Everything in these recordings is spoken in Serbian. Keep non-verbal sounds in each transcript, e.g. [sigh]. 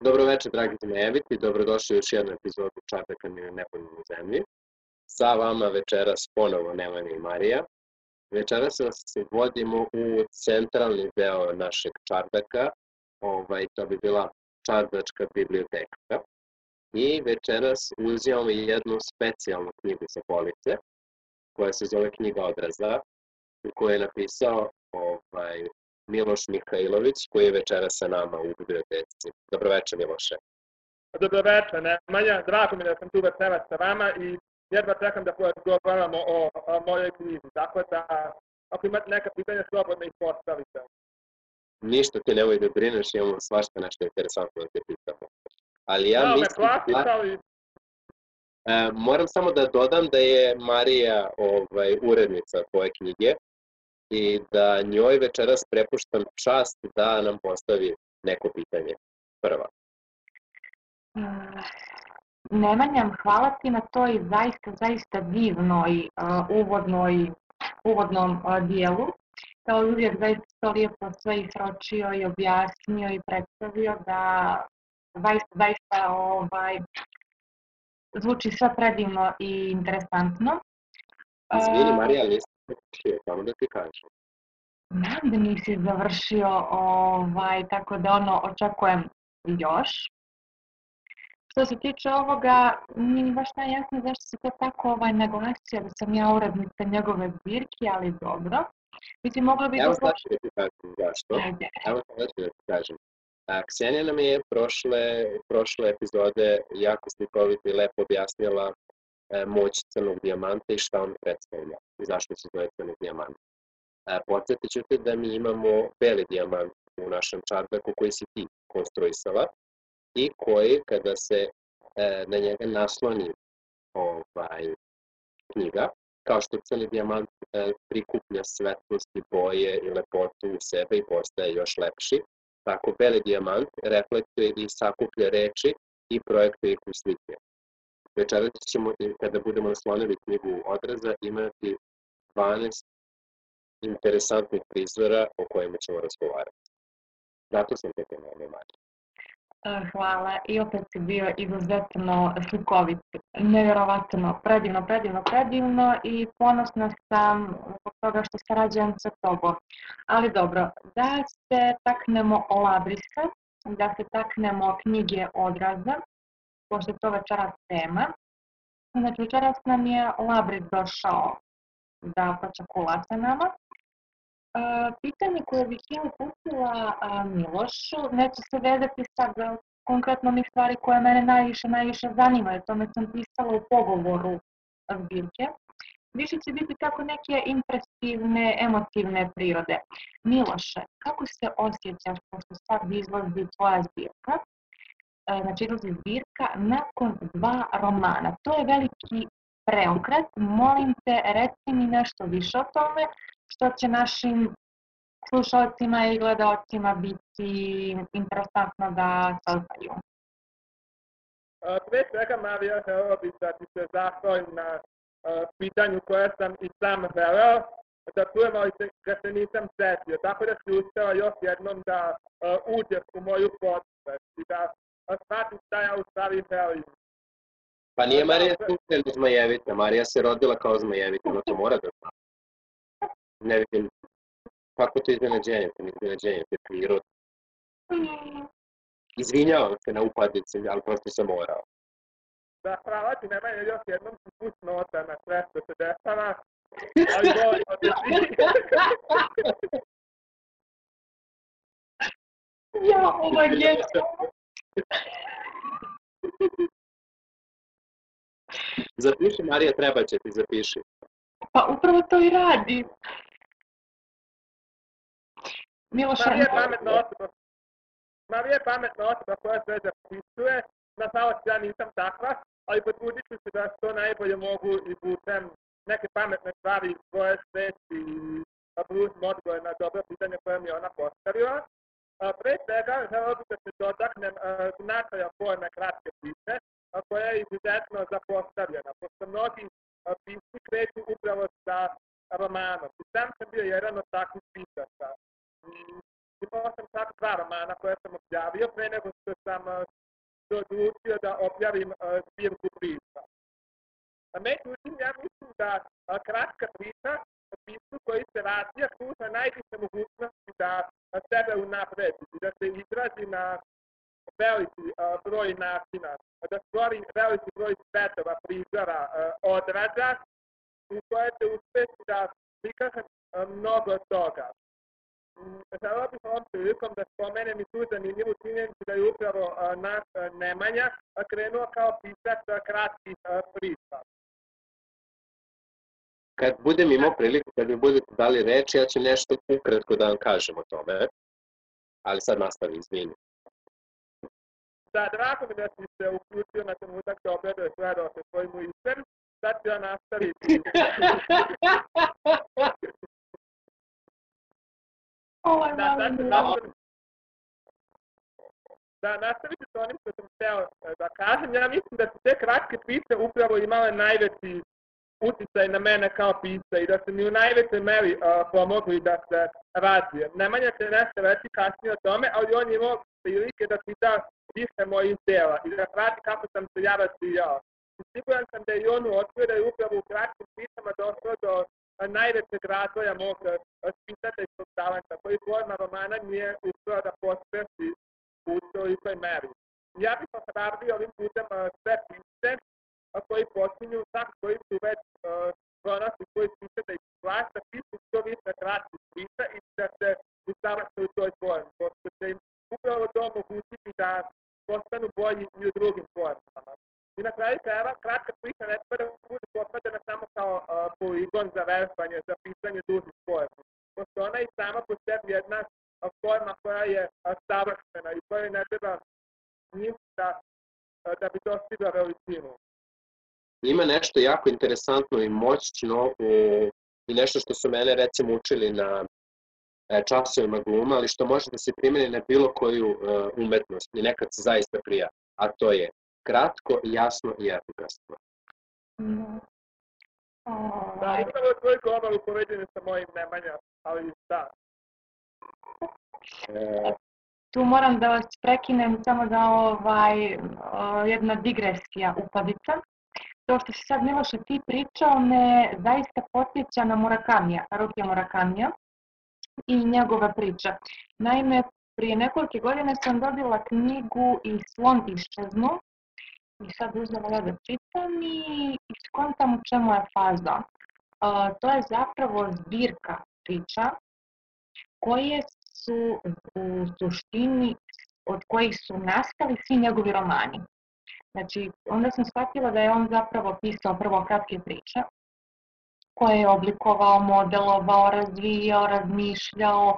Dobro večer, dragi zmejeviti, dobrodošli u još jednu epizodu Čardaka na nepojmenu zemlji. Sa vama večeras ponovo Nemanja i Marija. Večeras se vodimo u centralni deo našeg Čardaka, ovaj, to bi bila Čardačka biblioteka. I večeras uzimamo jednu specijalnu knjigu sa police, koja se zove Knjiga odraza, koju je napisao ovaj, Miloš Mihajlović, koji je večera sa nama u biblioteci. Dobroveče, Miloše. Dobroveče, Nemanja. Drago mi da sam tu večera sa vama i jedva čekam da porazgovaramo o, o mojoj knjizi. Tako da, ako imate neka pitanja, slobodno ih postavite. Ništa ti nemoj da brineš, imamo svašta nešto interesantno da te pitamo. Ali ja da, mislim... klasika, Da, ali e, moram samo da dodam da je Marija ovaj, urednica tvoje knjige i da njoj večeras prepuštam čast da nam postavi neko pitanje. Prva. Uh, Nemanja, hvala ti na toj zaista, zaista divnoj uh, uvodnoj, uvodnom uh, dijelu. Kao i uvijek zaista to lijepo sve isročio i objasnio i predstavio da zaista, zaista ovaj, zvuči sve predivno i interesantno. Izvini, Uh, Marija, ali završio, samo da ti kažem. Znam da nisi završio, ovaj, tako da ono, očekujem još. Što se tiče ovoga, nije mi baš najjasno zašto se to tako ovaj, naglasio da sam ja urednica njegove zbirke, ali dobro. Mislim, mogla bi Evo da sad ću da ti kažem zašto. Ajde. Evo sad ću da ti kažem. A, Ksenija nam je prošle, prošle epizode jako slikovito i lepo objasnila moć crnog dijamanta i šta on predstavlja i zašto se zove crni dijamant. E, podsjetit ću te da mi imamo beli dijamant u našem čardaku koji si ti konstruisala i koji kada se e, na njega nasloni ovaj, knjiga, kao što crni dijamant e, prikuplja svetlost i boje i lepotu u sebe i postaje još lepši, tako beli dijamant reflektuje i sakuplja reči i projektuje ih u slike. Večeras ćemo, kada budemo naslonili knjigu odraza, imati 12 interesantnih prizora o kojima ćemo razgovarati. Zato sam te pomenuo, Marija. Uh, Hvala. I opet si bio izuzetno slikovit. Nevjerovatno, predivno, predivno, predivno i ponosna sam zbog toga što sarađujem sa tobom. Ali dobro, da se taknemo o Labrisa, da se taknemo knjige odraza, pošto je to večeras tema. Znači, večeras nam je Labris došao da počakula sa nama. A, pitanje koje bih ja uputila Milošu, neće se vezati sad konkretno mi stvari koje mene najviše, najviše zanimaju, tome sam pisala u pogovoru zbirke. Više će biti tako neke impresivne, emotivne prirode. Miloše, kako se osjećaš pošto sad izlazi tvoja zbirka? E, Znači, izlazi zbirka nakon dva romana. To je veliki preokret. Molim te, reci mi nešto više o tome, što će našim slušalcima i gledalcima biti interesantno da saznaju. a, pre svega, Marija, htio bih da ti se zahvalim na a, pitanju koje sam i sam želeo da čujem, ali ga se nisam setio. Tako da si uspela još jednom da uđeš u moju podsvest i da a, shvatim šta ja u stvari želim. Pa nije Marija slučajno zmajevita, Marija se rodila kao zmajevita, ona to mora da zna. Ne vidim, kako to iznenađenje, to nije iznenađenje, to je prirodno. Izvinjavam se na upadice, ali prosto sam morao. Da, hvala ti, nema je još jednom su put nota na sve što se dešava, ali volim od [laughs] Ja, ovo je genijalno. [laughs] [laughs] Zapiši, Marija, treba će ti, zapiši. Pa upravo to i radi. Miloš, Marija je pametna osoba. Marija je pametna osoba koja sve zapisuje. Nažalost, ja nisam takva, ali potrudit ću se da što najbolje mogu i putem neke pametne stvari iz svoje svesti i da pružim odgovor na dobro pitanje koje mi je ona postavila. Pre svega, želeo bih da se dotaknem značaja forme kratke priče, a, koja je izuzetno zapostavljena, pošto mnogi pisci kreću upravo sa romanom. I sam sam bio jedan od takvih pisaca. Mm, Imao sam čak dva romana koje sam objavio pre nego što sam odlučio da objavim zbirku priča. Međutim, ja mislim da kratka priča pismu koji se razvija pruža najviše mogućnosti da sebe unapredi i da se izrazi na veliki broj načina, da stvori veliki broj svetova, prizora, odraza u koje će uspeti da prikaže mnogo toga. Želeo bih ovom prilikom da spomenem i tu zanimljivu činjenicu da je upravo naš Nemanja krenuo kao pisac kratkih priča. Kad budem imao priliku, kad mi budete dali reč, ja ću nešto ukratko da vam kažem o tome. Ali sad nastavi, izvini. Da, drago mi da si se uključio na trenutak da obraduješ gledalce svojim listem. Sad ću ja nastaviti. [laughs] Ovo je da, sad ću nastaviti. Da, nastaviti sa onim što sam hteo da kažem. Ja mislim da su te kratke priče upravo imale najveći uticaj na mene kao pisa i da su mi u najvećoj meri uh, pomogli da se razvijem. Nemanja će nešto reći kasnije o tome, ali on je imao prilike da čita više mojih dela i da prati kako sam se ja razvijao. Siguran sam da je on otkrio da je upravo u kratkim pisama došlo do najvećeg razvoja mog spisateljskog talenta, koji forma romana nije uspio da pospeši u tolikoj meri. Ja bih ohrabrio ovim putem sve pisce koji počinju, tako koji su već pronašli koji pisce da ih glasa, da pisu što više kratkih priča i da se usavršaju u toj formi, pošto će im upravo to omogućiti da postanu bolji i u drugim formama. I na kraju krajeva, kratka priča ne treba da bude posvađena samo kao uh, poligon za vežbanje, za pisanje dužnih formi. Pošto ona i sama po sebi jedna uh, forma koja je uh, savršena i koja ne treba ništa uh, da bi dostigla veličinu. Ima nešto jako interesantno i moćno u, i nešto što su mene recimo učili na e, časovima gluma, ali što može da se primeni na bilo koju uh, umetnost i nekad se zaista prija, a to je kratko, jasno i efikasno. Mm. Da, upravo tvoj govor upoređen sa mojim Nemanja, ali da. E... Tu moram da vas prekinem samo da ovaj, jedna digresija upadica. To što si sad Miloše ti pričao me zaista potjeća na Murakamija, Rukija Murakamija i njegova priča. Naime, prije nekoliko godine sam dobila knjigu i slon iščeznu i sad uzela ja da čitam i skontam u čemu je faza. Uh, to je zapravo zbirka priča koje su u suštini od kojih su nastali svi njegovi romani. Znači, onda sam shvatila da je on zapravo pisao prvo kratke priče, koje je oblikovao, modelovao, razvijao, razmišljao,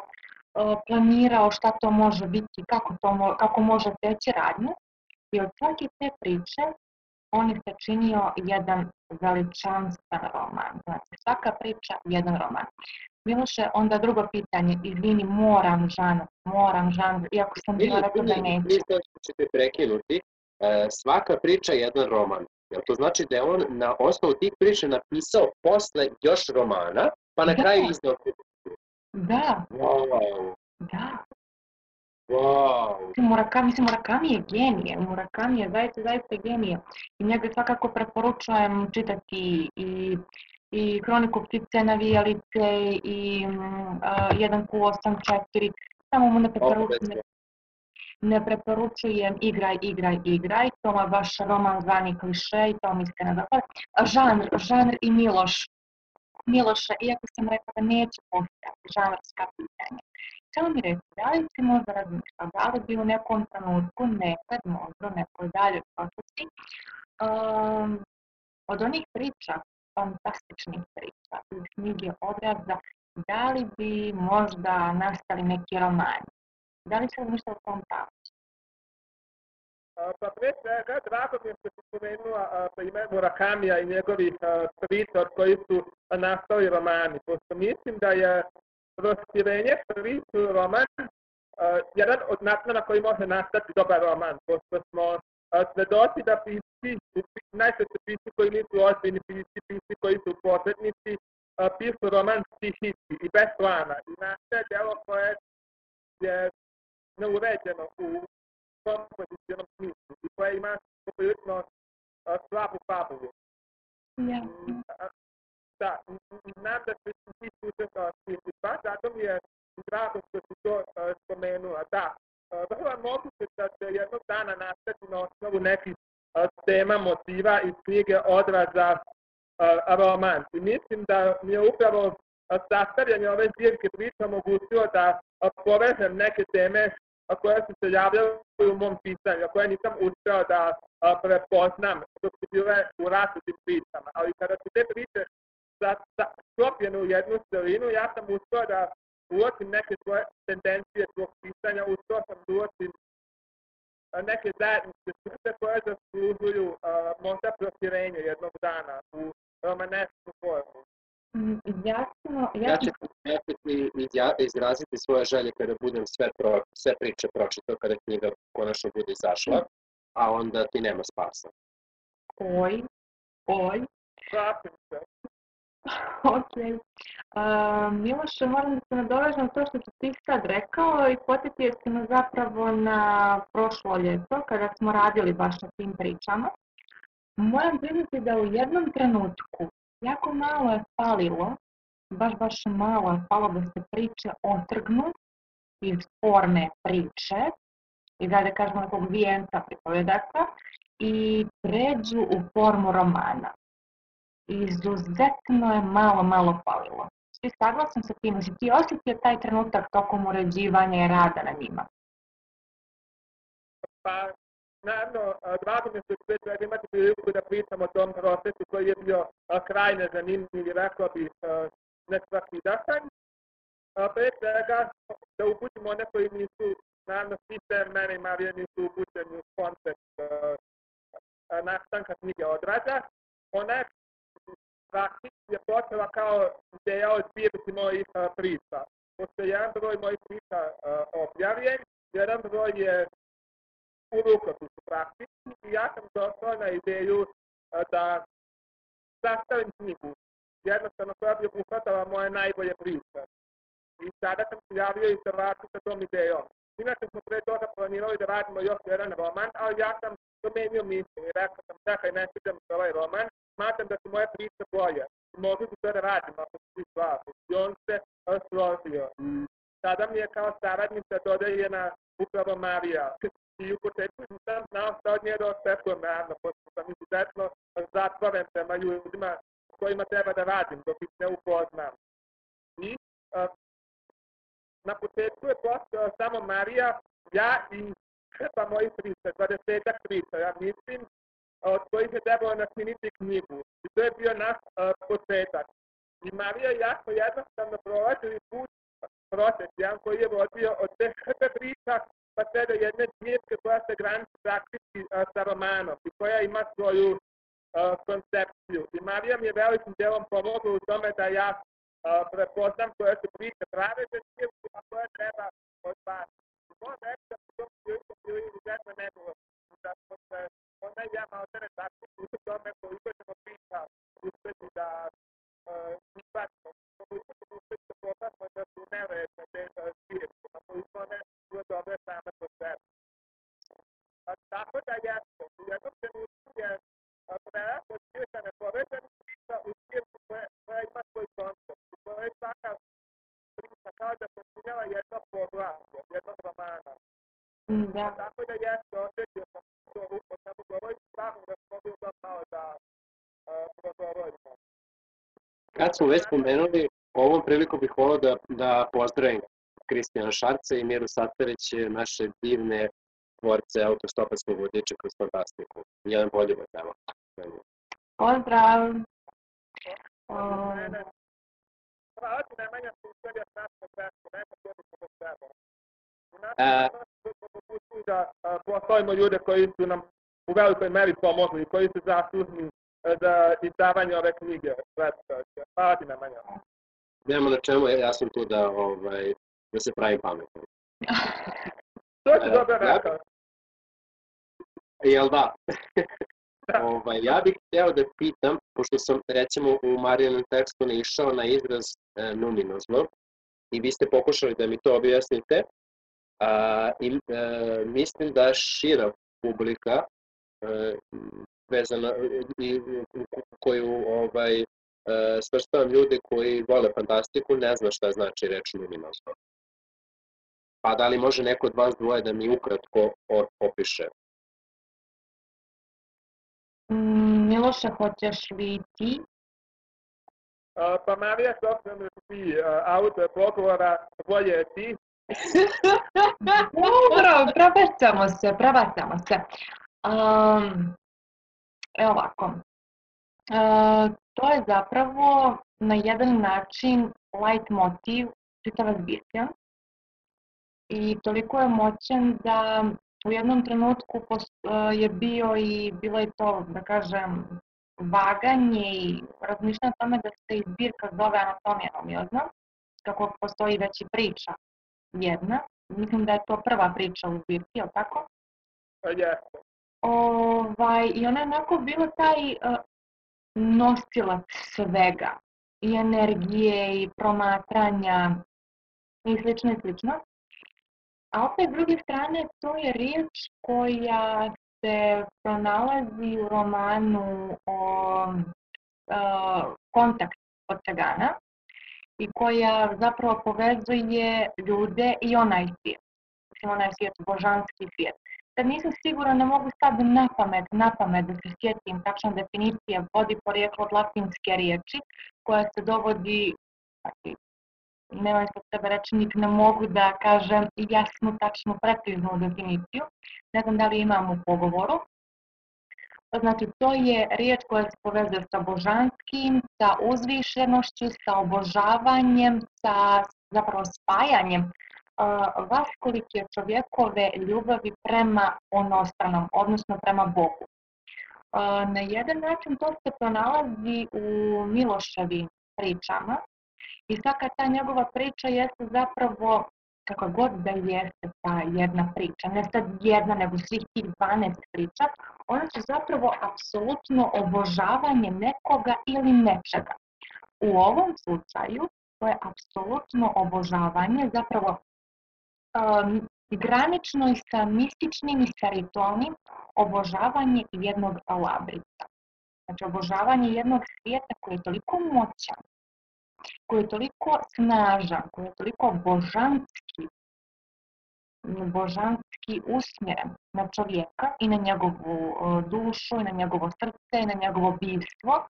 planirao šta to može biti, kako, to, kako može teći radnje. I od svake te priče on je sačinio jedan veličanstven roman. Znači, svaka priča, jedan roman. Miloše, onda drugo pitanje, izvini, moram žanr, moram žanr, iako sam bila rekla da neću. Da ćete prekinuti, e, svaka priča, jedan roman. Jel to znači da je on na osnovu tih priča napisao posle još romana, pa na da. kraju izdao Da. Wow. Da. Wow. Murakami, mislim, Murakami je genije, Murakami je zaista, zaista genije. I njega svakako preporučujem čitati i i Hroniku ptice navijalice i uh, 1Q84, samo mu ne preporučujem, ne preporučujem igraj, igraj, igraj, to je baš roman zvani kliše i to mi ne dopada. Žanr, žanr i Miloš. Miloša, iako sam rekla da neće postojati žanrska pitanja. Samo mi reći, da li si možda razmišljao, da li bi u nekom trenutku, nekad, možda u nekoj daljoj prošlosti, um, od onih priča, fantastičnih priča iz knjige obraza, da li bi možda nastali neki romani? Da li se razmišljao o tom pravcu? Pa pre svega, drago mi je što si spomenula ime Murakamija i njegovih priča od koji su nastali romani, pošto mislim da je proširenje priču roman jedan od načina na koji može nastati dobar roman, pošto smo svedoci da pisci, najčešće pisci koji nisu ozbiljni pisci, pisci koji su početnici, pišu roman stihijski i bez plana. I naše delo koje je neuređeno u kompozicijnom smislu i koje ima poprilično slabu fabulu. Ja. Da, znam da se ti susretao s tim i baš zato mi je drago što si to spomenula. Da, vrlo moguće da će jednog dana nastati na osnovu nekih tema, motiva iz knjige odraza roman. I mislim da mi je upravo sastavljanje ove zbirke priča omogućilo da povežem neke teme koje su se javljale u mom pisanju, koje nisam uspeo da prepoznam dok su bile u različitim pričama. Ali kada su te priče sklopljene u jednu celinu, ja sam uspeo da uočim neke svoje tendencije svog pisanja, uspeo sam da uočim neke zajednice crte koje zaslužuju možda proširenje jednog dana u romanesku formu. Jasno, Ja ću ja ću ti izja- izraziti svoje želje kada budem sve, pro, sve priče pročitao, kada knjiga konačno bude izašla, a onda ti nema spasa. Oj, oj, Pratim se. ok. Uh, Miloše, moram da se nadovežem na to što si ti sad rekao i potetio si me zapravo na prošlo ljeto kada smo radili baš na tim pričama. Moram priznati da u jednom trenutku jako malo je falilo, baš baš malo je falo da se priče otrgnu iz forme priče, i da da kažemo nekog vijenca pripovedaka, i pređu u formu romana. Izuzetno je malo, malo falilo. Svi saglasan sa tim, si ti osjetio taj trenutak tokom uređivanja i rada na njima? Pa, naravno, drago mi ću već svega imati priliku da pričam o tom procesu koji je bio krajne zanimljiv i rekao bih nesvakidasan. Pre svega, da uputimo one koji nisu, naravno, svi se mene i Marije nisu upućeni u koncept nastanka knjige odraza. Ona je praktički je počela kao ideja od zbirki mojih priča. Pošto je jedan broj mojih priča objavljen, jedan broj je u rukopisu praktički i ja sam došao na ideju da sastavim knjigu, jednostavno koja bi obuhvatala moje najbolje priče. I sada sam se javio i se vratio sa tom idejom. Inače smo pre toga planirali da radimo još jedan roman, ali ja sam promenio mišljenje i rekao sam čekaj ne sviđam se ovaj roman, smatram da su moje priče bolje. Mogu ću to da radim ako su svi slažu. I on se složio. Sada mi je kao saradnica dodeljena upravo Marija. I u početku nisam znao šta od nje da očekujem, naravno, pošto sam izuzetno zatvoren prema ljudima s kojima treba da radim, dok ih ne upoznam. I a, na početku je postao samo Marija, ja i hrpa mojih priča, dvadesetak priča, ja mislim, od kojih je trebalo nasminiti knjigu. I to je bio naš uh, početak. I Marija i ja smo jednostavno prolazili put, proces, jedan koji je vodio od te hrpe priča pa sve do jedne zbirke koja se graniči praktički uh, sa romanom i koja ima svoju uh, koncepciju. I Marija mi je velikim delom pomogla u tome da ja uh, prepoznam koje su priče prave za zbirku, a koje treba odbaciti. Moram reći da su to prilikom bili izuzetno nedovoljno. Da smo se, onda i ja malo tere tako u tome koliko ćemo priča uspeti da prihvatimo. Smo već spomenuli, ovom priliku bih volao da, da pozdravim Kristijana Šarca i Miru Satarić, naše divne tvorce autostoparskog vodiča kroz fantastiku. Jedan bolji od evo. Pozdrav! E. da postojimo ljude koji su nam u velikoj meri pomogli, koji su zaslužni e, za izdavanje ove knjige. Hvala ti Nemanja. Nemamo na čemu, ja sam tu da, ovaj, da se pravim pametan. [laughs] To si E, dobro ja- rekao. Jel da? [laughs] Da. ovaj, ja bih hteo da pitam, pošto sam recimo u Marijanom tekstu naišao na izraz e, numinozno i vi ste pokušali da mi to objasnite, A, I e, mislim da šira publika e, vezana i koju ovaj, e, svrstavam ljude koji vole fantastiku, ne zna šta znači reč luminozno. Pa da li može neko od vas dvoje da mi ukratko opiše? Mm, Miloše, hoćeš li ti? Uh, pa Marija, s obzirom da ti uh, autor pogovora, bolje je ti. [laughs] Dobro, prebacamo se, prebacamo se. Um, evo ovako. Uh, to je zapravo na jedan način light motiv čitava zbirka i toliko je moćan da u jednom trenutku e, je bio i bilo je to, da kažem, vaganje i razmišljanje o tome da se i zbirka zove anatomija nomiozna, kako postoji već i priča jedna. Mislim da je to prva priča u zbirki, je li tako? Pa jeste. Ovaj, I ona je onako bilo taj uh, nosilac svega, i energije, i promatranja, i slično i slično. A opet, s druge strane, to je riječ koja se pronalazi u romanu o uh, Kontakt od Cegana i koja zapravo povezuje ljude i onaj svijet. Mislim, onaj svijet, božanski svijet. Sad nisam sigurna, ne mogu sad na pamet, na pamet da se sjetim tačna definicija vodi porijeklo od latinske riječi koja se dovodi, znači, nemam sa sebe rečnik, ne mogu da kažem jasnu, tačnu, preciznu definiciju. Ne znam da li imam u pogovoru. Znači, to je riječ koja se povezuje sa božanskim, sa uzvišenošću, sa obožavanjem, sa zapravo spajanjem uh, vaskolike čovjekove ljubavi prema onostranom, odnosno prema Bogu. Na jedan način to se pronalazi u Miloševim pričama, I svaka ta njegova priča jeste zapravo, kako god da jeste ta jedna priča, ne sad jedna, nego svih tih 12 priča, ona su zapravo apsolutno obožavanje nekoga ili nečega. U ovom slučaju, to je apsolutno obožavanje, zapravo um, granično i sa mističnim i sa ritualnim obožavanje jednog labrica. Znači, obožavanje jednog svijeta koji je toliko moćan, koji je toliko snažan, koji je toliko božanski, božanski usmjeren na čovjeka i na njegovu dušu i na njegovo srce i na njegovo bivstvo,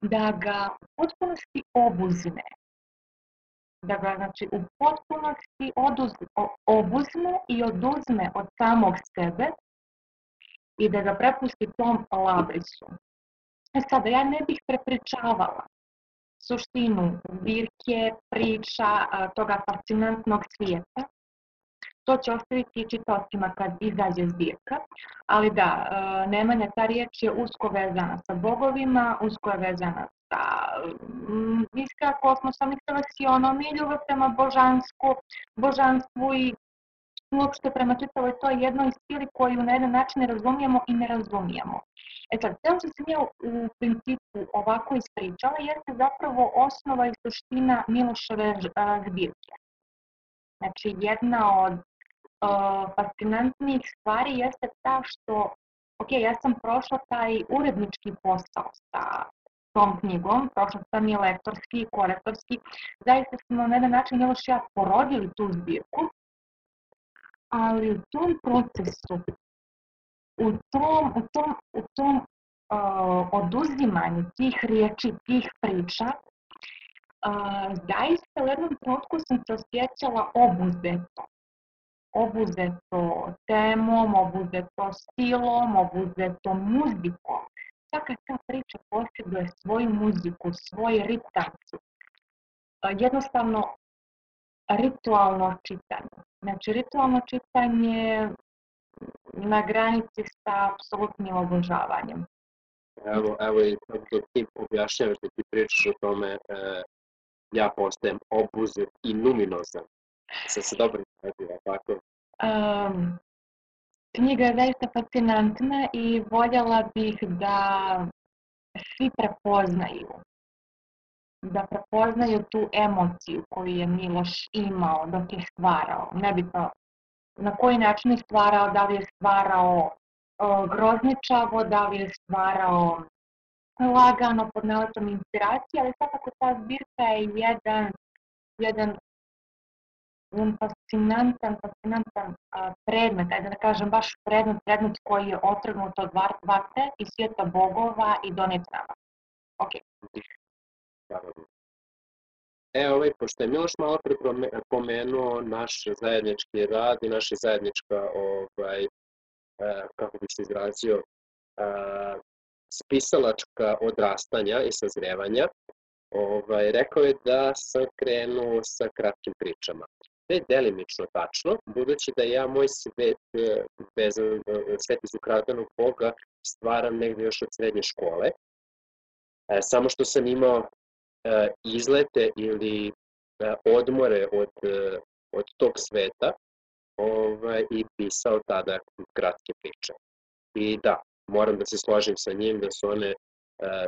da ga potpunosti obuzme, da ga znači, u potpunosti oduz, obuzme i oduzme od samog sebe i da ga prepusti tom labrisu. E sada, ja ne bih prepričavala suštinu zbirke, priča, toga fascinantnog svijeta. To će ostaviti čitocima kad izađe zbirka, ali da, Nemanja, ta riječ je usko vezana sa bogovima, usko je vezana sa iskra kosmosom i selekcionom i ljubav prema božansku, božanstvu i uopšte prema čitavoj toj jednoj stili koju na jedan način ne razumijemo i ne razumijemo. E sad, sve što sam ja u principu ovako ispričala jeste zapravo osnova i suština Miloševe zbirke. Znači, jedna od uh, fascinantnijih stvari jeste ta što, ok, ja sam prošla taj urednički posao sa tom knjigom, prošla sam i lektorski i korektorski, zaista smo na jedan način Miloš ja porodili tu zbirku, ali u tom procesu u tom, u tom, u tom uh, oduzimanju tih riječi, tih priča, uh, zaista u jednom trenutku sam se osjećala obuzeto. Obuzeto temom, obuzeto stilom, obuzeto muzikom. Svaka ta priča posjeduje svoju muziku, svoj ritam. Jednostavno, ritualno čitanje. Znači, ritualno čitanje na granici sa apsolutnim obožavanjem. Evo, evo i dok ti objašnjavaš da ti pričaš o tome, e, ja postajem obuzet i numinozan. Sa se dobro izgledila, tako? Um, knjiga je zaista fascinantna i voljela bih da svi prepoznaju da prepoznaju tu emociju koju je Miloš imao dok je stvarao. Nebitno na koji način je stvarao, da li je stvarao o, grozničavo, da li je stvarao lagano pod naletom inspiracije, ali svakako ta zbirka je jedan, jedan jedan fascinantan, fascinantan a, predmet, ajde da kažem baš predmet, predmet koji je otrgnut od vatre i svijeta bogova i donet nama. Ok. E, ovaj, pošto je Miloš malo pre pomenuo naš zajednički rad i naša zajednička, ovaj, e, kako bi se izrazio, e, spisalačka odrastanja i sazrevanja, ovaj, rekao je da sam krenuo sa kratkim pričama. Je delimično tačno, budući da ja moj svet, vezan, e, svet iz ukradenog Boga stvaram negde još od srednje škole. E, samo što sam imao e, izlete ili e, odmore od, e, od tog sveta ovaj, i pisao tada kratke priče. I da, moram da se složim sa njim da su one e,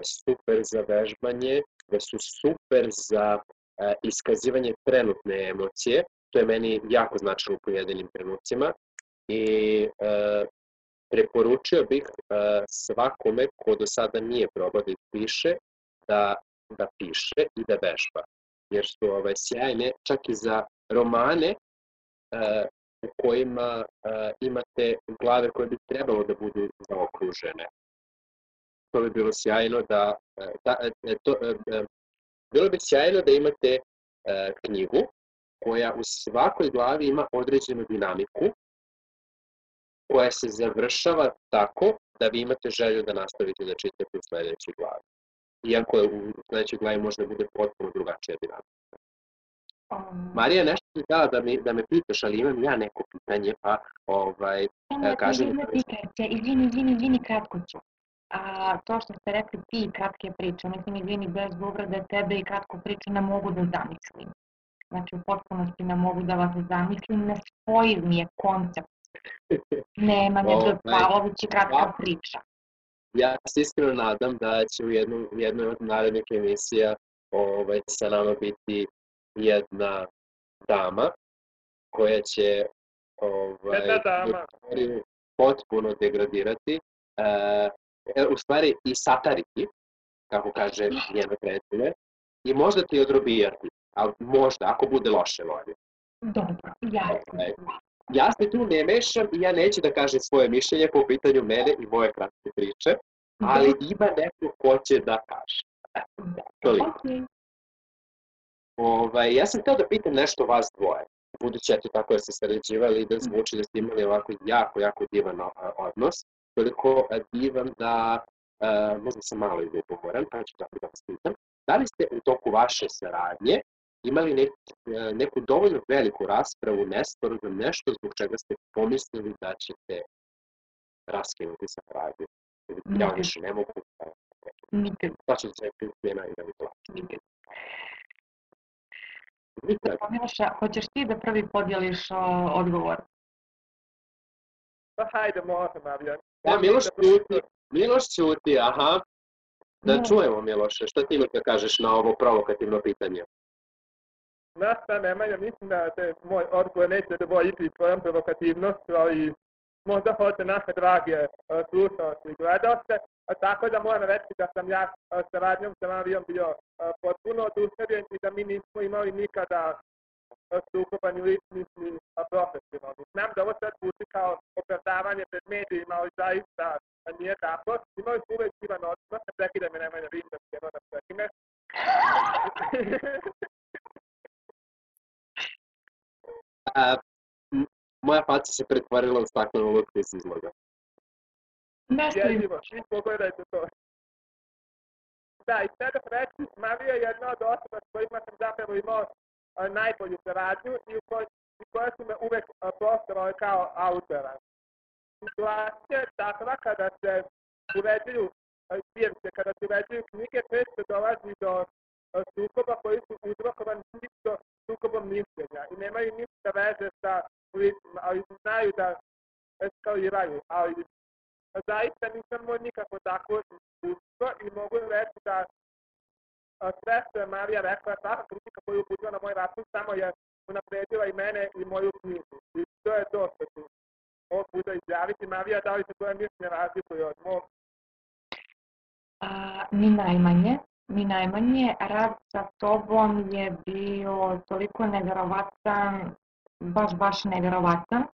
super za vežbanje, da su super za e, iskazivanje trenutne emocije, to je meni jako značilo u pojedinim trenucima i e, preporučio bih e, svakome ko do sada nije probao da piše, da, da piše i da vežba. Jer su ovaj, sjajne čak i za romane e, u kojima e, imate glave koje bi trebalo da budu zaokružene. To bi bilo sjajno da, e, da e, to, e, bilo bi sjajno da imate e, knjigu koja u svakoj glavi ima određenu dinamiku koja se završava tako da vi imate želju da nastavite da čitate u sledećoj glavi. Iako je u sledećoj glavi možda bude potpuno drugačija dinamika. Um, Marija, nešto ti dala da, mi, da me pitaš, ali imam ja neko pitanje, pa ovaj, ne, kažem... Ne, pitajte, izvini, izvini, izvini, kratko ću. A to što ste rekli ti kratke priče, mislim, izvini, bez uvrede tebe i kratku priču ne mogu da zamislim. Znači, u potpunosti ne mogu da vas zamislim, ne spojiv mi je koncept. Nema Nedžad Pavlović i kratka priča. Ja se iskreno nadam da će u, jednu, u jednoj od narednih emisija ovaj, sa nama biti jedna dama koja će ovaj, jedna dama. potpuno degradirati, e, u stvari i satariti, kako kaže [laughs] njeno predstavlje, i možda ti odrobijati ali možda, ako bude loše volje. Dobro, jasno. Ovaj, ja se tu ne mešam i ja neću da kažem svoje mišljenje po pitanju mene i moje kratke priče, ali ima neko ko će da kaže. Toliko. Okay. Ovaj, ja sam htio da pitam nešto vas dvoje, budući eto tako da ste sređivali i da zvuči da ste imali ovako jako, jako divan odnos, toliko divan da uh, možda sam malo i ljubomoran, pa ću tako da vas pitam. Da li ste u toku vaše saradnje imali nek, e, neku dovoljno veliku raspravu nesporno nešto zbog čega ste pomislili da ćete raskinuti sa radnjom. Ja više ne mogu. Nikad. Pa ću se pjena i da mi plaću. Nikad. Nikad. Miloša, hoćeš ti da prvi podijeliš o, odgovor? Pa hajde, možem, Avijan. Da, Miloš ćuti. Miloš ćuti, aha. Da čujemo, Miloše, šta ti imaš da kažeš na ovo provokativno pitanje? Na šta Nemanja, mislim da se moj odgovor neće dovoljiti svojom provokativnošću, ali možda hoće naše drage uh, slušalci i gledalce, tako da moram reći da sam ja uh, sa radnjom sa Marijom bio uh, potpuno oduševljen i da mi nismo imali nikada sukoba ni ličnih ni profesionalnih. Znam da ovo sad puti kao opravdavanje pred medijima, ali zaista nije tako. Imali smo uvek divan odnos, prekida me Nemanja, se jedno da prekine. A, moja faca se pretvorila u staklenu lutku iz izloga. Jezivo, pogledajte to. Da, i sve da reći, Marija je jedna od osoba s kojima sam zapravo imao a, najbolju saradnju i u kojoj, u kojoj su me uvek postavali kao autora. Situacija je takva kada se uređuju zbirke, kada se uređuju knjige, često dolazi do sukoba koji su uzrokovani čisto sukobom mišljenja i nemaju ništa veze sa licima, ali znaju da eskaliraju, ali zaista nisam moj nikako takvo iskustvo i mogu reći da sve što je Marija rekla, svaka kritika koju uputila na moj račun samo je unapredila i mene i moju knjigu. I to je to što ću ovog puta izjaviti. Marija, da li se tvoje mišljenje razlikuje od mog? A, ni najmanje, ni najmanje. Rad sa tobom je bio toliko nevjerovatan, baš, baš nevjerovatan.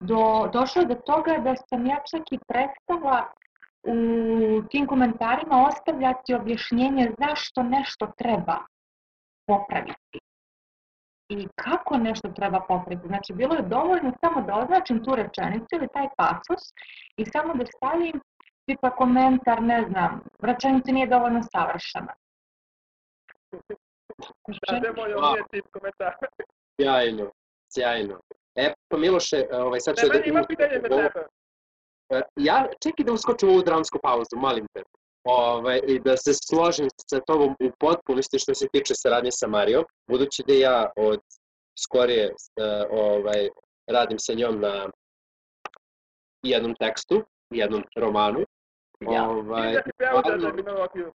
Do, došlo je do toga da sam ja čak i prestala u tim komentarima ostavljati objašnjenje zašto nešto treba popraviti i kako nešto treba popraviti. Znači, bilo je dovoljno samo da označim tu rečenicu ili taj pasus i samo da stavim tipa komentar, ne znam, rečenica nije dovoljno savršena. Da, ovaj tip komentar. Sjajno, sjajno. E, pa Miloše, ovaj, sad ću Ne, meni ima pitanje za tebe. E, Ja, čekaj da uskočim u ovu dramsku pauzu, molim te. Ovaj, I da se složim sa tobom u potpunosti što se tiče saradnje sa Marijom, budući da ja od skorije e, ovaj, radim sa njom na jednom tekstu, jednom romanu. Ja. Ovaj, da terminologiju.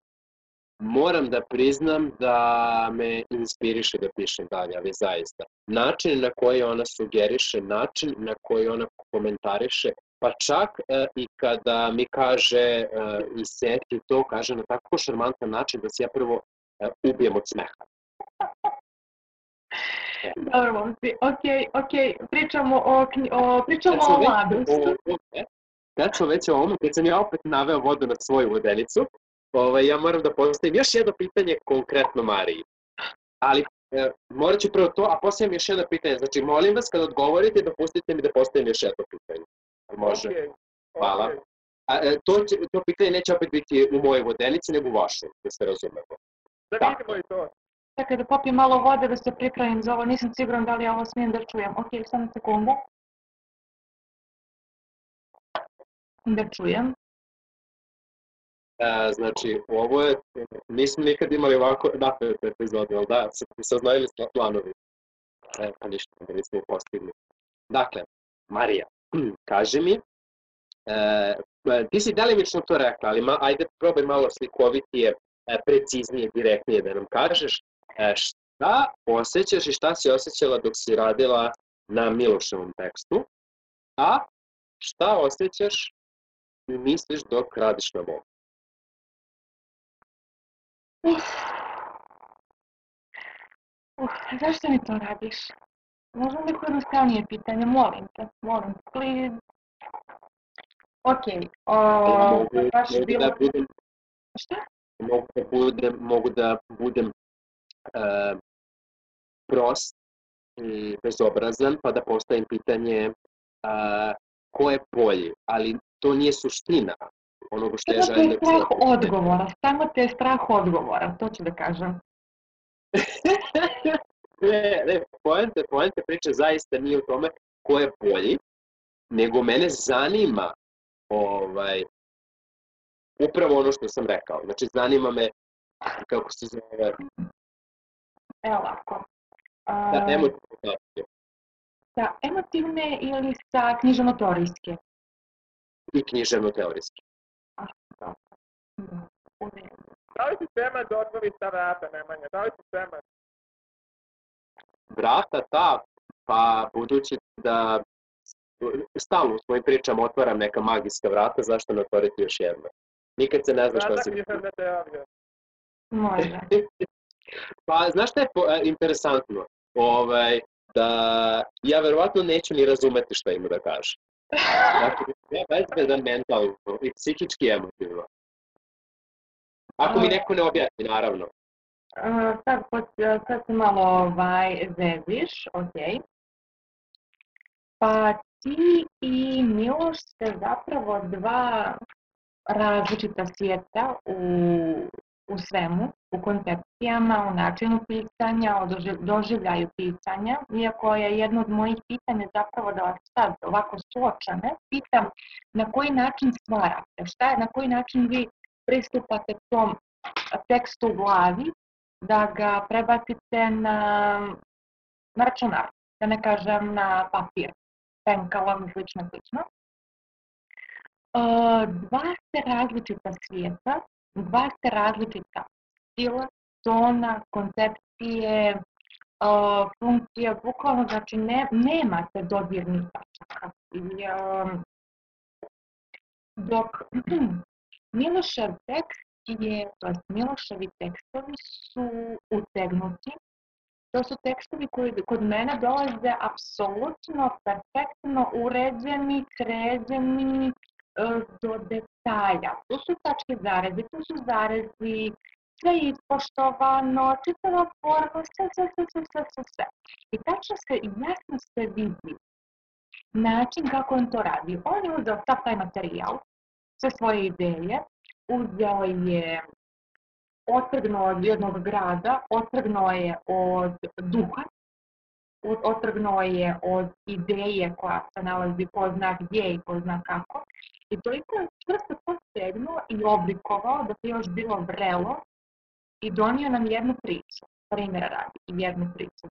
moram da priznam da me inspiriše da pišem dalje, ali zaista. Način na koji ona sugeriše, način na koji ona komentariše, pa čak e, i kada mi kaže e, i seti to, kaže na tako šarmantan način da se ja prvo e, ubijem od smeha. Dobro, momci, ok, ok, pričamo o, knji- o, pričamo Kad o mladosti. o ovome, Kad već o ovome, kad sam ja opet naveo vodu na svoju vodenicu, ovaj, ja moram da postavim još jedno pitanje konkretno Mariji. Ali e, morat ću prvo to, a postavim još jedno pitanje. Znači, molim vas, kad odgovorite, dopustite mi da postavim još jedno pitanje. Može. Okej, Hvala. okej. A, e, to, će, to pitanje neće opet biti u mojoj vodenici, nego u vašoj, da se razumemo. Da Tako. vidimo i to. Čekaj da popijem malo vode da se pripremim za ovo, nisam siguran da li ja ovo smijem da čujem. Ok, samo sekundu. Da čujem. E, znači, ovo je, nismo nikad imali ovako napete epizode, ali da, se saznajili smo planovi. E, pa ništa, nismo postigli. Dakle, Marija, [clears throat] kaži mi, e, ti si delimično to rekla, ali ma, ajde probaj malo slikovitije, e, preciznije, direktnije da nam kažeš e, šta osjećaš i šta si osjećala dok si radila na Miloševom tekstu, a šta osjećaš misliš dok radiš na mom. Uf. Uf, zašto mi to radiš? Možda neko jednostavnije pitanje, molim te, molim te, please. Ok, o, mogu, to baš mogu bilo... da budem, Šta? mogu da budem, mogu da budem e, prost i bezobrazan, pa da postavim pitanje e, ko je bolji, ali to nije suština onoga što ja Samo te želim da strah postavim. odgovora, samo te strah odgovora, to ću da kažem. [laughs] ne, ne, poente, poente priče zaista nije u tome ko je bolji, nego mene zanima ovaj, upravo ono što sam rekao. Znači, zanima me kako se zove, Evo ovako. A, da emotivno sa emotivne ili sa književno-teorijske? I književno-teorijski. Da. Da li si spreman da otvoriš ta vrata, Nemanja? Da li si spreman? Vrata ta, pa budući da stalno u svojim pričama otvaram neka magijska vrata, zašto ne otvoriti još jedno? Nikad se ne zna šta Vrata se... književne teorije. Može. Pa, znaš šta je po- e, interesantno? Ovaj, da ja verovatno neću ni razumeti šta ima da kaže. Dakle, ja bezbedan mentalno i psihički emotivno. Ako mi neko ne objasni, naravno. A, sad, pot- sad se malo ovaj, zeziš, ok. Pa ti i Miloš ste zapravo dva različita svijeta u, u svemu, u koncepcijama, u načinu pisanja, o doživ- doživljaju pisanja, iako je jedno od mojih pitanja zapravo da vas sad ovako suočane, pitam na koji način stvarate, šta je, na koji način vi pristupate tom tekstu u glavi, da ga prebacite na, na računar, da ne kažem na papir, penkalom i slično, slično. Dva ste različita svijeta, dva ste različita stila, tona, koncepcije, uh, funkcija bukvalno znači ne, nemate dodirnih tačaka. Um, dok [clears throat] Milošev tekst je, to jest Miloševi tekstovi su utegnuti. To su tekstovi koji kod mene dolaze apsolutno perfektno uređeni, sređeni, do detalja. Tu su tačke zarezi, tu su zarezi, sve ispoštovano, čitava forma, sve, sve, sve, sve, sve, sve, sve. I tačno se i jasno se vidi način kako on to radi. On je uzeo sav taj materijal, sve svoje ideje, uzeo je, otrgnuo od jednog grada, otrgnuo je od duha, otrgnuo je od ideje koja se nalazi ko zna gdje i ko zna kako. I toliko je čvrsto postegnuo i oblikovao da se još bilo vrelo i donio nam jednu priču, primjera radi, jednu priču.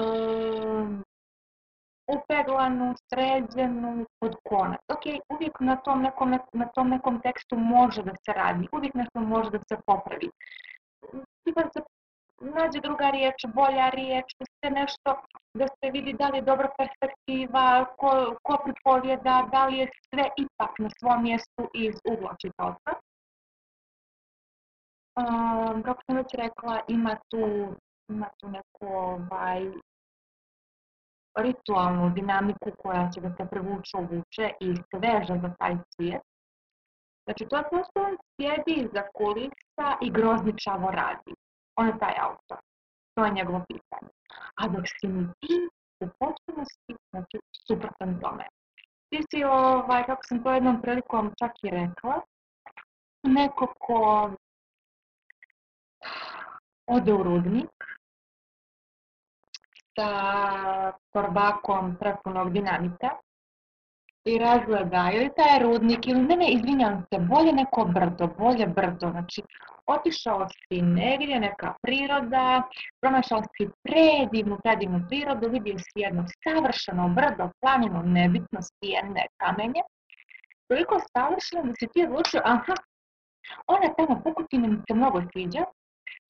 Um, upeglanu, sređenu, pod konac. Ok, uvijek na tom, nekom, na tom nekom tekstu može da se radi, uvijek nešto može da se popravi. Tipa se nađe druga riječ, bolja riječ, da se nešto, da se vidi da li je dobra perspektiva, ko, ko pripovjeda, da li je sve ipak na svom mjestu iz ugla čitaoca. Um, kako sam već rekla, ima tu, ima tu neku ovaj, ritualnu dinamiku koja će da se prevuče, uvuče i sveža za taj svijet. Znači, to je prosto on sjedi iza kulisa i grozničavo radi on je taj autor. To je njegovo pitanje. A dok si mi ti u potpunosti znači, suprotan tome. Ti si, ovaj, kako sam to jednom prilikom čak i rekla, neko ko ode u rudnik. Sa korbakom prepunog dinamita. I razgleda ili taj rudnik ili ne, ne, izvinjam se, bolje neko brdo, bolje brdo, znači otišao si negdje, neka priroda, pronašao si predivnu, predivnu prirodu, vidio si jedno savršeno brdo, planinu, nebitno stijene, kamenje, toliko savršeno da si ti odlučio, aha, ona tamo pukutina mi se mnogo sviđa,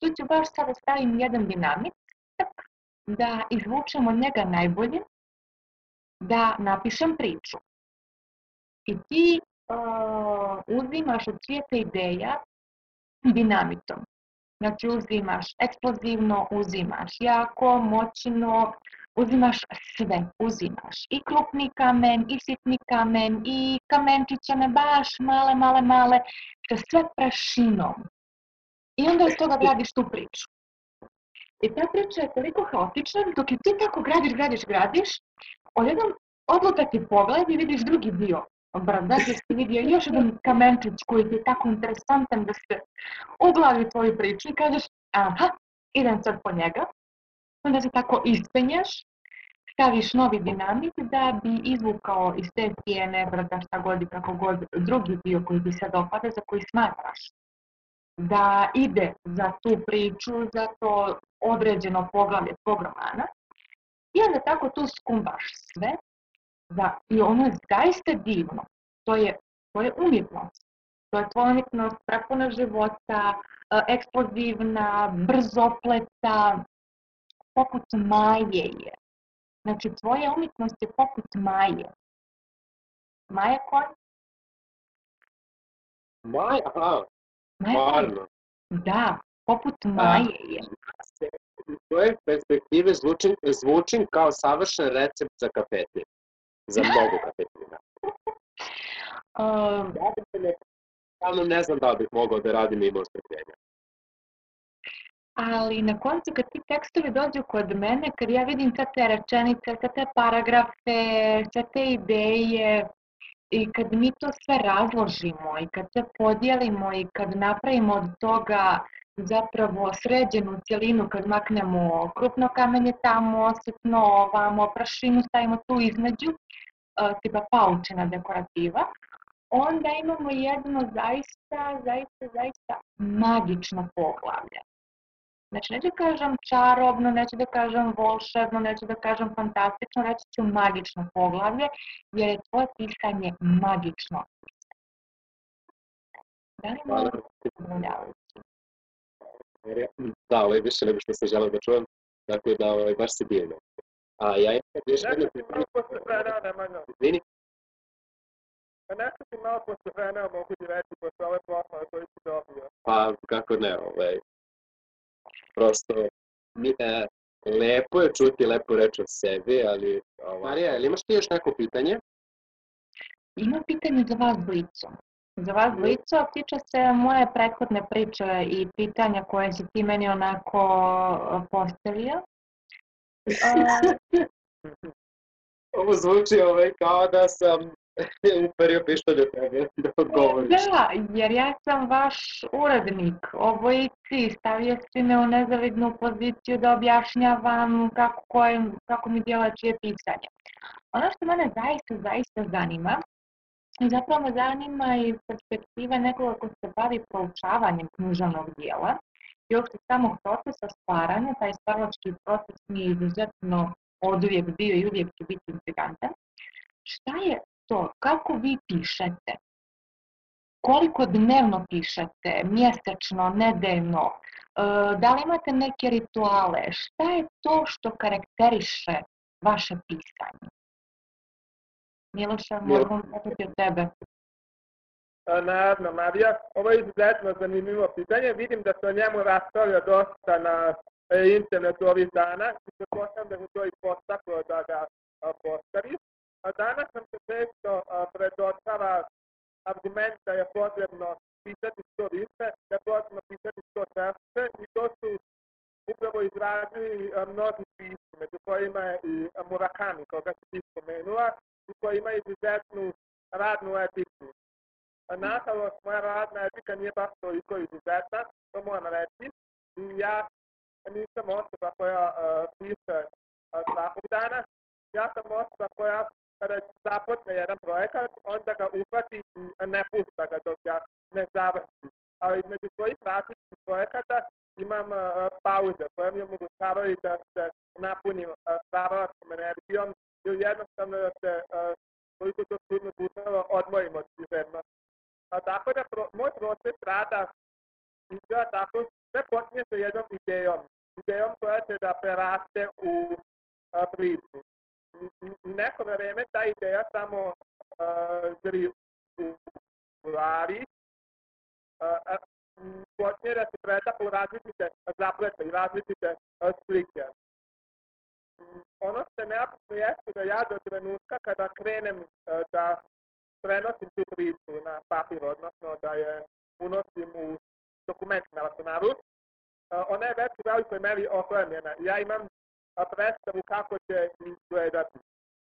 tu ću baš sada stavim jedan dinamit, da izvučemo njega najbolje, da napišem priču. I ti uh, uzimaš od svijeta ideja dinamitom. Znači uzimaš eksplozivno, uzimaš jako, moćno, uzimaš sve, uzimaš i krupni kamen, i sitni kamen, i kamenčiće ne baš male, male, male, sa sve prašinom. I onda iz toga gradiš tu priču. I ta priča je toliko haotična, dok je ti tako gradiš, gradiš, gradiš, odjednom odluka ti pogled i vidiš drugi dio Opravdati si vidio još jedan kamenčić koji ti je tako interesantan da se uglavi tvoju priču i kažeš aha, idem sad po njega. Onda se tako ispenješ, staviš novi dinamit da bi izvukao iz te tijene, brda, šta god i kako god, drugi dio koji ti se dopada, za koji smatraš da ide za tu priču, za to određeno poglavlje tvog romana. I onda tako tu skumbaš sve da, I ono je zaista divno. To je, to je umjetnost. To je tvoja umjetnost prepuna života, e, eksplozivna, brzopleta, poput maje je. Znači, tvoja umjetnost je poput maje. Maja koja? Maja, aha, stvarno. Da, poput maje je. U tvoje perspektive zvučim, zvučim kao savršen recept za kafetir za [laughs] mnogo kafetina. Um, ja ne znam da bih mogao da radim imao strpljenja. Ali na koncu kad ti tekstovi dođu kod mene, kad ja vidim sve te rečenice, sve te paragrafe, sve te ideje, i kad mi to sve razložimo i kad sve podijelimo i kad napravimo od toga zapravo sređenu cjelinu kad maknemo krupno kamenje tamo, sitno ovamo, prašinu stavimo tu između, tipa paučina dekorativa, onda imamo jedno zaista, zaista, zaista magično poglavlje. Znači, neću da kažem čarobno, neću da kažem volšebno, neću da kažem fantastično, reći ću magično poglavlje, jer je tvoje pisanje magično. Da li možete? Marija. Da, ovo je više nego što sam želeo da čujem, tako da ovaj, baš se divno. A ja imam još jedno Nešto ti malo posle vremena, Nemanja. Izvini, A nešto ti malo posle vremena mogu ti reći posle ove pohvale koje si dobio. pa kako ne, ovaj, prosto, mi, e, lepo je čuti lepo reč o sebi, ali... Ovaj, Marija, ili imaš ti još neko pitanje? Imam pitanje za vas dvojicu. Za vas dvojicu, a tiče se moje prethodne priče i pitanja koje si ti meni onako e, postavio. [laughs] E, Ovo zvuči ovaj, kao da sam [laughs] uperio pištolj od tebe da odgovoriš. Da, jer ja sam vaš urednik obojici, stavio si me u nezavidnu poziciju da objašnjavam kako, koje, kako mi djela čije pisanje. Ono što mene zaista, zaista zanima, i zapravo me zanima iz perspektive nekoga ko se bavi proučavanjem književnog dijela i uopšte samog procesa stvaranja, taj stvaralački proces mi je izuzetno od uvijek bio i uvijek će biti intrigantan. Šta je to? Kako vi pišete? Koliko dnevno pišete? Mjesečno, nedeljno? E, Da li imate neke rituale? Šta je to što karakteriše vaše pisanje? Miloša, moram pitati od tebe. A, Naravno, Marija. Ovo je izuzetno zanimljivo pitanje. Vidim da se o njemu raspravlja dosta na e, internetu ovih dana. Pretpostavljam da mi to i postaklo da ga postavi. A danas nam se često predočava argument da je potrebno pisati što više, da je potrebno pisati što češće i to su upravo izrazili mnogi pisci, među kojima je i Murakami, koga si ti spomenula, i koji ima izuzetnu radnu etiku. Nažalost, moja radna etika nije baš toliko izuzetna, to moram reći. I ja nisam osoba koja uh, piše uh, svakog dana. Ja sam osoba koja kada započne jedan projekat, onda ga uhvati i ne pušta ga dok ja ne završi. Ali između svojih različitih projekata imam uh, pauze koje mi omogućavaju da se napunim uh, stvaralačkom energijom ili jednostavno da se uh, koliko to trudno putava odmojim od književnosti. A tako da pro, moj proces rada izgleda tako, sve počinje sa jednom idejom. Idejom koja će da preraste u a, priču. Neko vreme ta ideja samo a, zri u glavi, počinje da se pretapa u različite zaplete i različite slike. Ono što je neophodno jeste da ja do trenutka kada krenem da prenosim tu priču na papir, odnosno da je unosim u dokument na računaru, ona je već u velikoj meri opremljena. Ja imam predstavu kako će izgledati.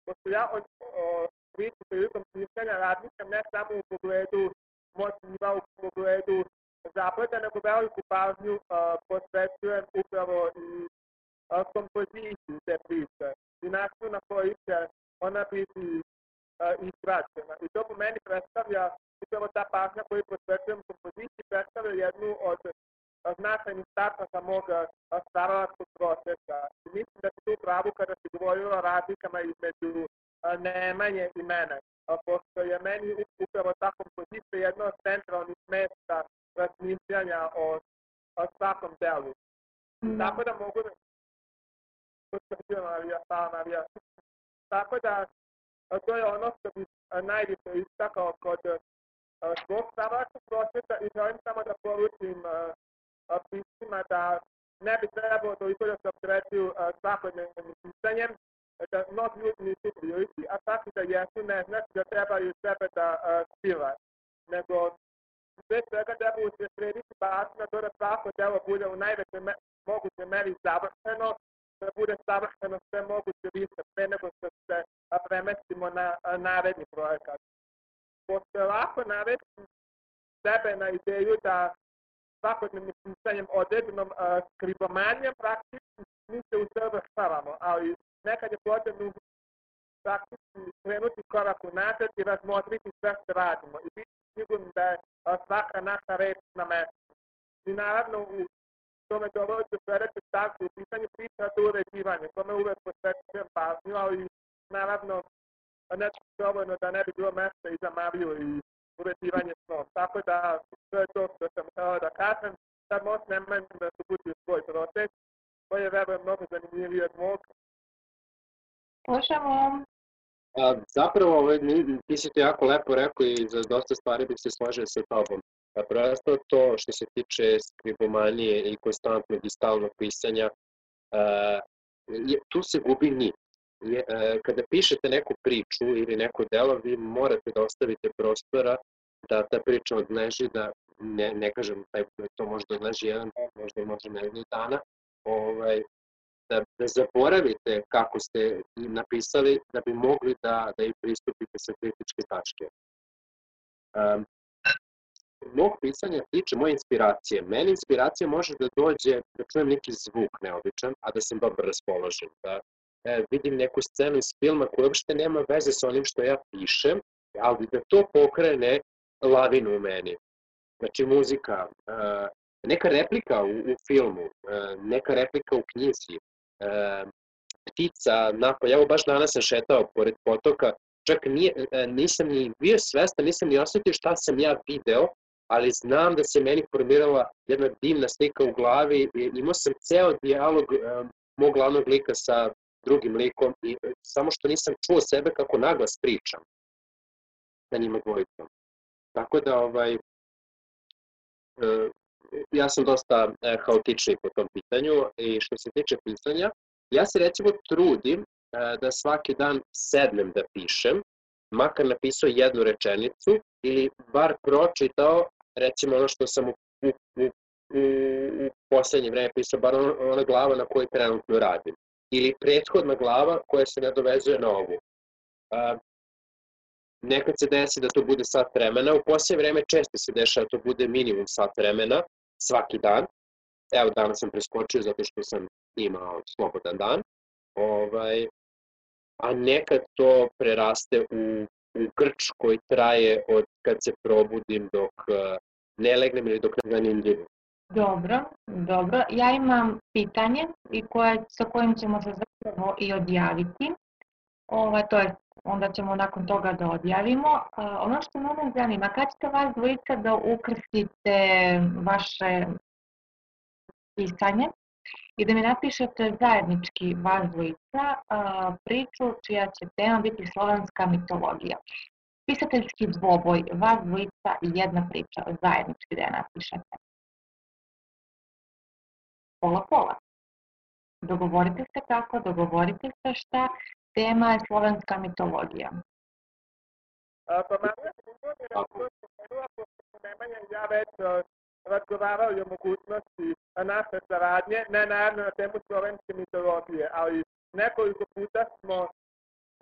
Pošto ja o, o priči prilikom pisanja razmišljam ne samo u pogledu motiva, u pogledu zapleta, nego veliku pažnju posvećujem upravo i kompoziciju te priče i načinu na koji će ona biti izgrađena. I to po meni predstavlja upravo ta pažnja koju posvećujem kompoziciji predstavlja jednu od značajnih tačaka mog stvaralačkog procesa. Mislim da si tu pravu kada si govorila o razlikama između Nemanje i mene. Pošto je meni upravo ta kompozicija jedno od centralnih mesta razmišljanja o, o svakom delu. Mm. Tako da mogu da... Marija, hvala Marija. Tako da to je ono što bi najviše istakao kod svog stvaralačkog procesa i želim samo da poručim piscima da ne bi trebalo toliko da se opterećuju svakodnevnim pisanjem, da mnogi ljudi nisu prilici, a tako da jesu ne znači da trebaju sebe da sila, nego sve svega treba se srediti pažnju na to da svako delo bude u najvećoj me, mogućoj meri završeno, da bude savršeno sve moguće više pre nego što se premestimo na naredni projekat. Pošto je lako navesti sebe na ideju da svakodnevnim pisanjem određenom uh, skribomanjem praktički mi se usavršavamo, ali nekad je potrebno praktički krenuti korak u nazad i razmotriti sve što radimo i biti sigurni da je uh, svaka naša reč na mestu. I naravno u tome dovodi do sledeće stavke u pitanju priča do uređivanja, tome uvek posvećujem pažnju, ali naravno nešto dovoljno da ne bi bilo mesta i za Mariju i uređivanje snom. Tako da, to je to što sam htela da kažem. sad može Nemanj da se puti u svoj proces, koji je verujem mnogo zanimljiviji od mog. Slušamo. A, zapravo, ovaj, ti si to jako lepo rekao i za dosta stvari bih se složio sa tobom. A prosto to što se tiče skribomanije i konstantnog i stalnog pisanja, a, je, tu se gubi nit. Je, a, kada pišete neku priču ili neko delo, vi morate da ostavite prostora da ta priča odleži, da ne, ne kažem taj, to možda odleži jedan dan, možda može nedelju dana, ovaj, da, da zaboravite kako ste napisali da bi mogli da, da i pristupite sa kritičke tačke. Um, mog pisanja tiče moje inspiracije. Meni inspiracija može da dođe da čujem neki zvuk neobičan, a da sam dobro raspoložen. Da e, vidim neku scenu iz filma koja uopšte nema veze sa onim što ja pišem, ali da to pokrene lavinu u meni. Znači muzika, e, neka replika u, u filmu, e, neka replika u knjizi, e, ptica napolje. Evo baš danas sam šetao pored potoka, čak nije, e, nisam ni bio svestan, nisam ni osetio šta sam ja video, ali znam da se meni formirala jedna divna slika u glavi i imao sam ceo dijalog mog glavnog lika sa drugim likom i samo što nisam čuo sebe kako naglas pričam sa njima dvojicom. Tako da ovaj, uh, ja sam dosta uh, haotični po tom pitanju i što se tiče pisanja, ja se recimo trudim uh, da svaki dan sednem da pišem, makar napisao jednu rečenicu ili bar pročitao recimo ono što sam u, u, u, u poslednje vreme pisao, bar ona, ona glava na kojoj trenutno radim. Ili prethodna glava koja se nadovezuje na ovu. Nekad se desi da to bude sat vremena, u posljednje vreme često se dešava da to bude minimum sat vremena, svaki dan. Evo, danas sam preskočio zato što sam imao slobodan dan. Ovaj, a nekad to preraste u u grč koji traje od kad se probudim dok uh, ne legnem ili dok ne zanimljivo. Dobro, dobro. Ja imam pitanje i koje, sa kojim ćemo se zapravo i odjaviti. Ova, to je, onda ćemo nakon toga da odjavimo. Uh, ono što mene zanima, kad ćete vas dvojica da ukrstite vaše pisanje i da mi napišete zajednički vas dvojica priču čija će tema biti slovenska mitologija. Pisateljski dvoboj, vas dvojica i jedna priča, zajednički da je napišete. Pola pola. Dogovorite se kako, dogovorite se šta, tema je slovenska mitologija. A, pa manje, Nemanja i ja već razgovarali o mogućnosti naše saradnje, ne naravno na temu slovenske mitologije, ali nekoliko puta smo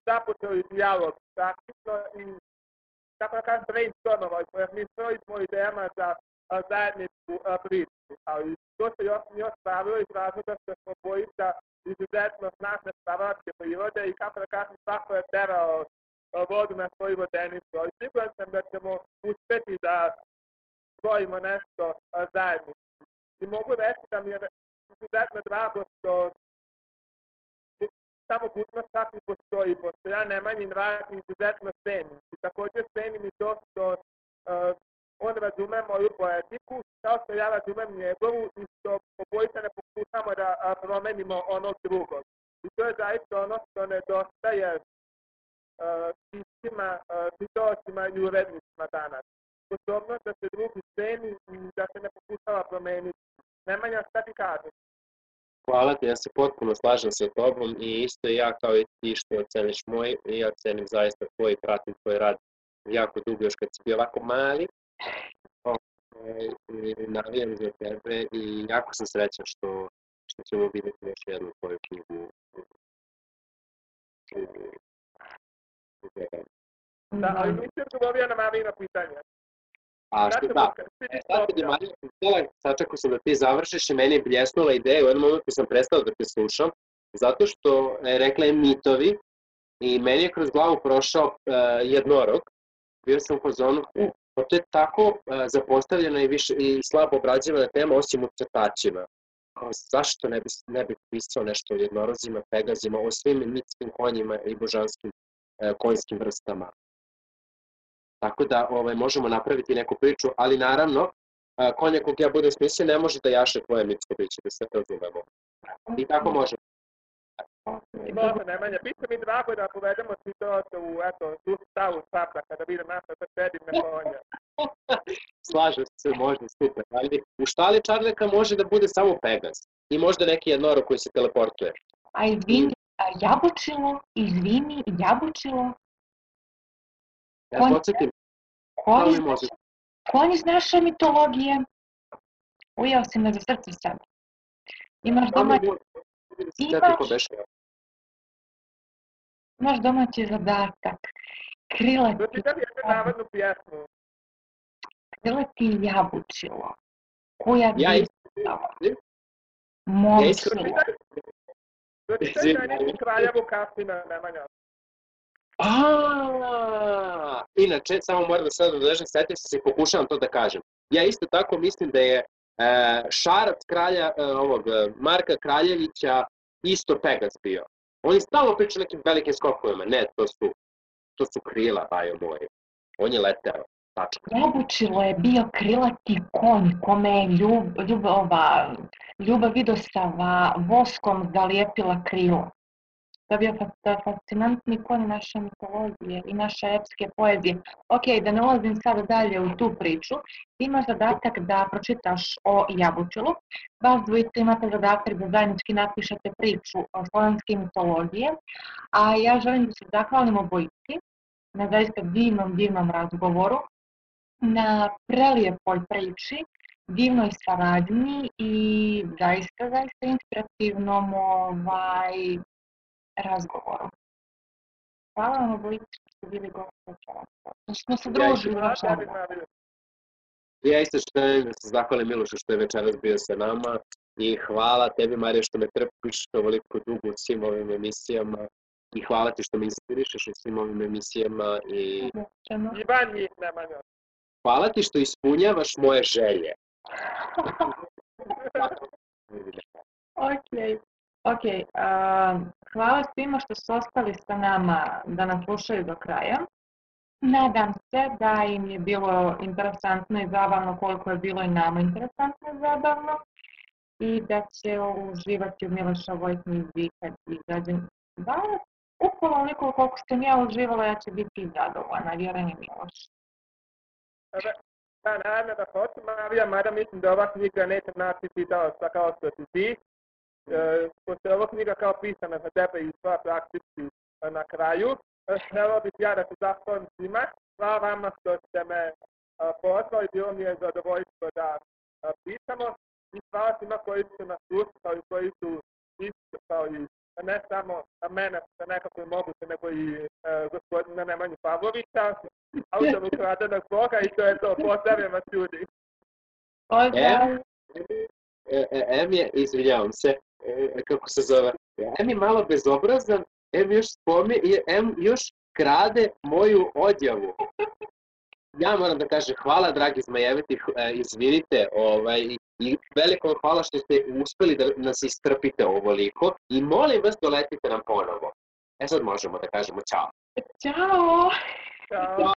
započeli dijalog praktično i kako da kažem brainstormovali smo, jer mi smo idejama za zajedničku priču, ali to se još nije ostvarilo iz razloga što smo bojica izuzetno naše stavačke prirode i kako da kažem svako je terao vodu na svoju vodenicu, ali siguran sam da ćemo uspeti da stvorimo nešto zajedničko. I mogu reći da mi je izuzetno drago što samo mogućnost čak i postoji, pošto ja Nemanjin rad izuzetno cenim. I također cenim i to što uh, on razume moju poetiku, kao što ja razumem njegovu i što obojica ne pokušamo da promenimo ono drugo. I to je zaista ono što nedostaje uh, piscima, pisovacima i urednicima danas sposobnost da se drugi ceni i da se ne pokušava promeniti. Nemanja, šta ti kažeš? Hvala ti, ja se potpuno slažem sa tobom i isto ja kao i ti što oceniš moj i ja cenim zaista tvoj i pratim tvoj rad jako dugo još kad si bio ovako mali. I navijam za tebe i jako sam srećan što, što ćemo vidjeti još jednu tvoju knjigu Da, ali nisi odgovorio na Marino pitanje. A što da, e, sad kad je Marija pitala, sačekao sam da ti završiš i meni je bljesnula ideja, u jednom momentu sam prestao da te slušam, zato što je rekla je mitovi i meni je kroz glavu prošao uh, jednorog, bio sam u fazonu, uh, pa to je tako uh, zapostavljena i, više, i slabo obrađivana tema osim u crtačima. Zašto ne bi, ne bi pisao nešto o jednorozima, pegazima, o svim mitskim konjima i božanskim uh, konjskim vrstama. Tako da ovaj, možemo napraviti neku priču, ali naravno a, konja kog ja budem smislio ne može da jaše tvoje mitsko biće, da se razumemo. I tako može. Može, Nemanja, bit će mi drago da povedemo situaciju u, eto, tu stavu Spartaka, da vidim naša da sedim na konja. Slažem se, može, super. Ali u štali Čarleka može da bude samo Pegas. I možda neki jednoro koji se teleportuje. A izvini, a jabučilo, izvini, jabučilo. Ja Konj- podsjetim, Konj, iz može. naše- konj iz naše mitologije. Ujeo si me za srce sad. Imaš domaći, da se Imaš- beše. imaš domaći zadatak. Krilati, Pročitam jednu narodnu pjesmu. krilati jabučilo. Kuja Ja bi isto, ja iskreno, Pročitaj Izvini. meni kraljevu kasina, Nemanja. A, inače, samo moram da sad dodažem, setio se i pokušavam to da kažem. Ja isto tako mislim da je e, šarac kralja, e, ovog, e, Marka Kraljevića isto Pegas bio. On je stalno pričao o nekim velikim skokovima. Ne, to su, to su krila, bajo moji. On je leteo. Tačka. Jabučilo je bio krilati konj kome je ljub, ljubova, ljubav Vidosava voskom zalijepila krilo. To je bio fa- fascinantni konj naše mitologije i naše epske poezije. Ok, da ne ulazim sada dalje u tu priču, ti imaš zadatak da pročitaš o Jabučilu. Vas dvojica imate zadatak da zajednički napišete priču o slovenske mitologije, a ja želim da se zahvalim obojici na zaista divnom, divnom razgovoru na prelijepoj priči, divnoj saradnji i zaista, zaista inspirativnom ovaj, razgovoru. Hvala vam obojici što ste bili gosti večeras. Što smo se družili Hvala večeras. Ja isto želim da se zahvalim Milošu što je večeras bio sa nama i hvala tebi Marija što me trpiš ovoliko dugo u svim ovim emisijama i hvala ti što me inspirišeš u svim ovim emisijama i Obećano. I van njih, Nemanja. hvala ti što ispunjavaš moje želje. Ok, ok. a, hvala svima što su ostali sa nama da nas slušaju do kraja. Nadam se da im je bilo interesantno i zabavno koliko je bilo i nama interesantno i zabavno i da će uživati u Milošovoj knjizi kad izađe. Da, upola onoliko koliko sam ja uživala, ja ću biti zadovoljna, vjerujem i Miloš. Da, naravno da hoću, Marija, mada mislim da ova knjiga neće naći čitalaca kao što si ti. E, pošto je ova knjiga kao pisana za tebe i sva praktički e, na kraju, e, htjela bih ja da se zahvalim svima. Hvala vama što ste me e, pozvali, bilo mi je zadovoljstvo da e, pisamo. I hvala svima koji su nas slušali, koji su isto kao i ne samo mene sa nekako moguće, nego i e, gospodina Nemanju Pavlovića, autor ukradenog Boga i to je to. Pozdravljam vas ljudi. Pozdrav! E, e, em je, izvinjavam se, e, kako se zove, em je malo bezobrazan, em još spomi, i em još krade moju odjavu. Ja moram da kažem hvala dragi Zmajeviti, e, izvinite, ovaj, i- veliko vam hvala što ste uspeli da nas istrpite ovoliko i molim vas doletite nam ponovo. E sad možemo da kažemo ćao. Ćao! Ćao.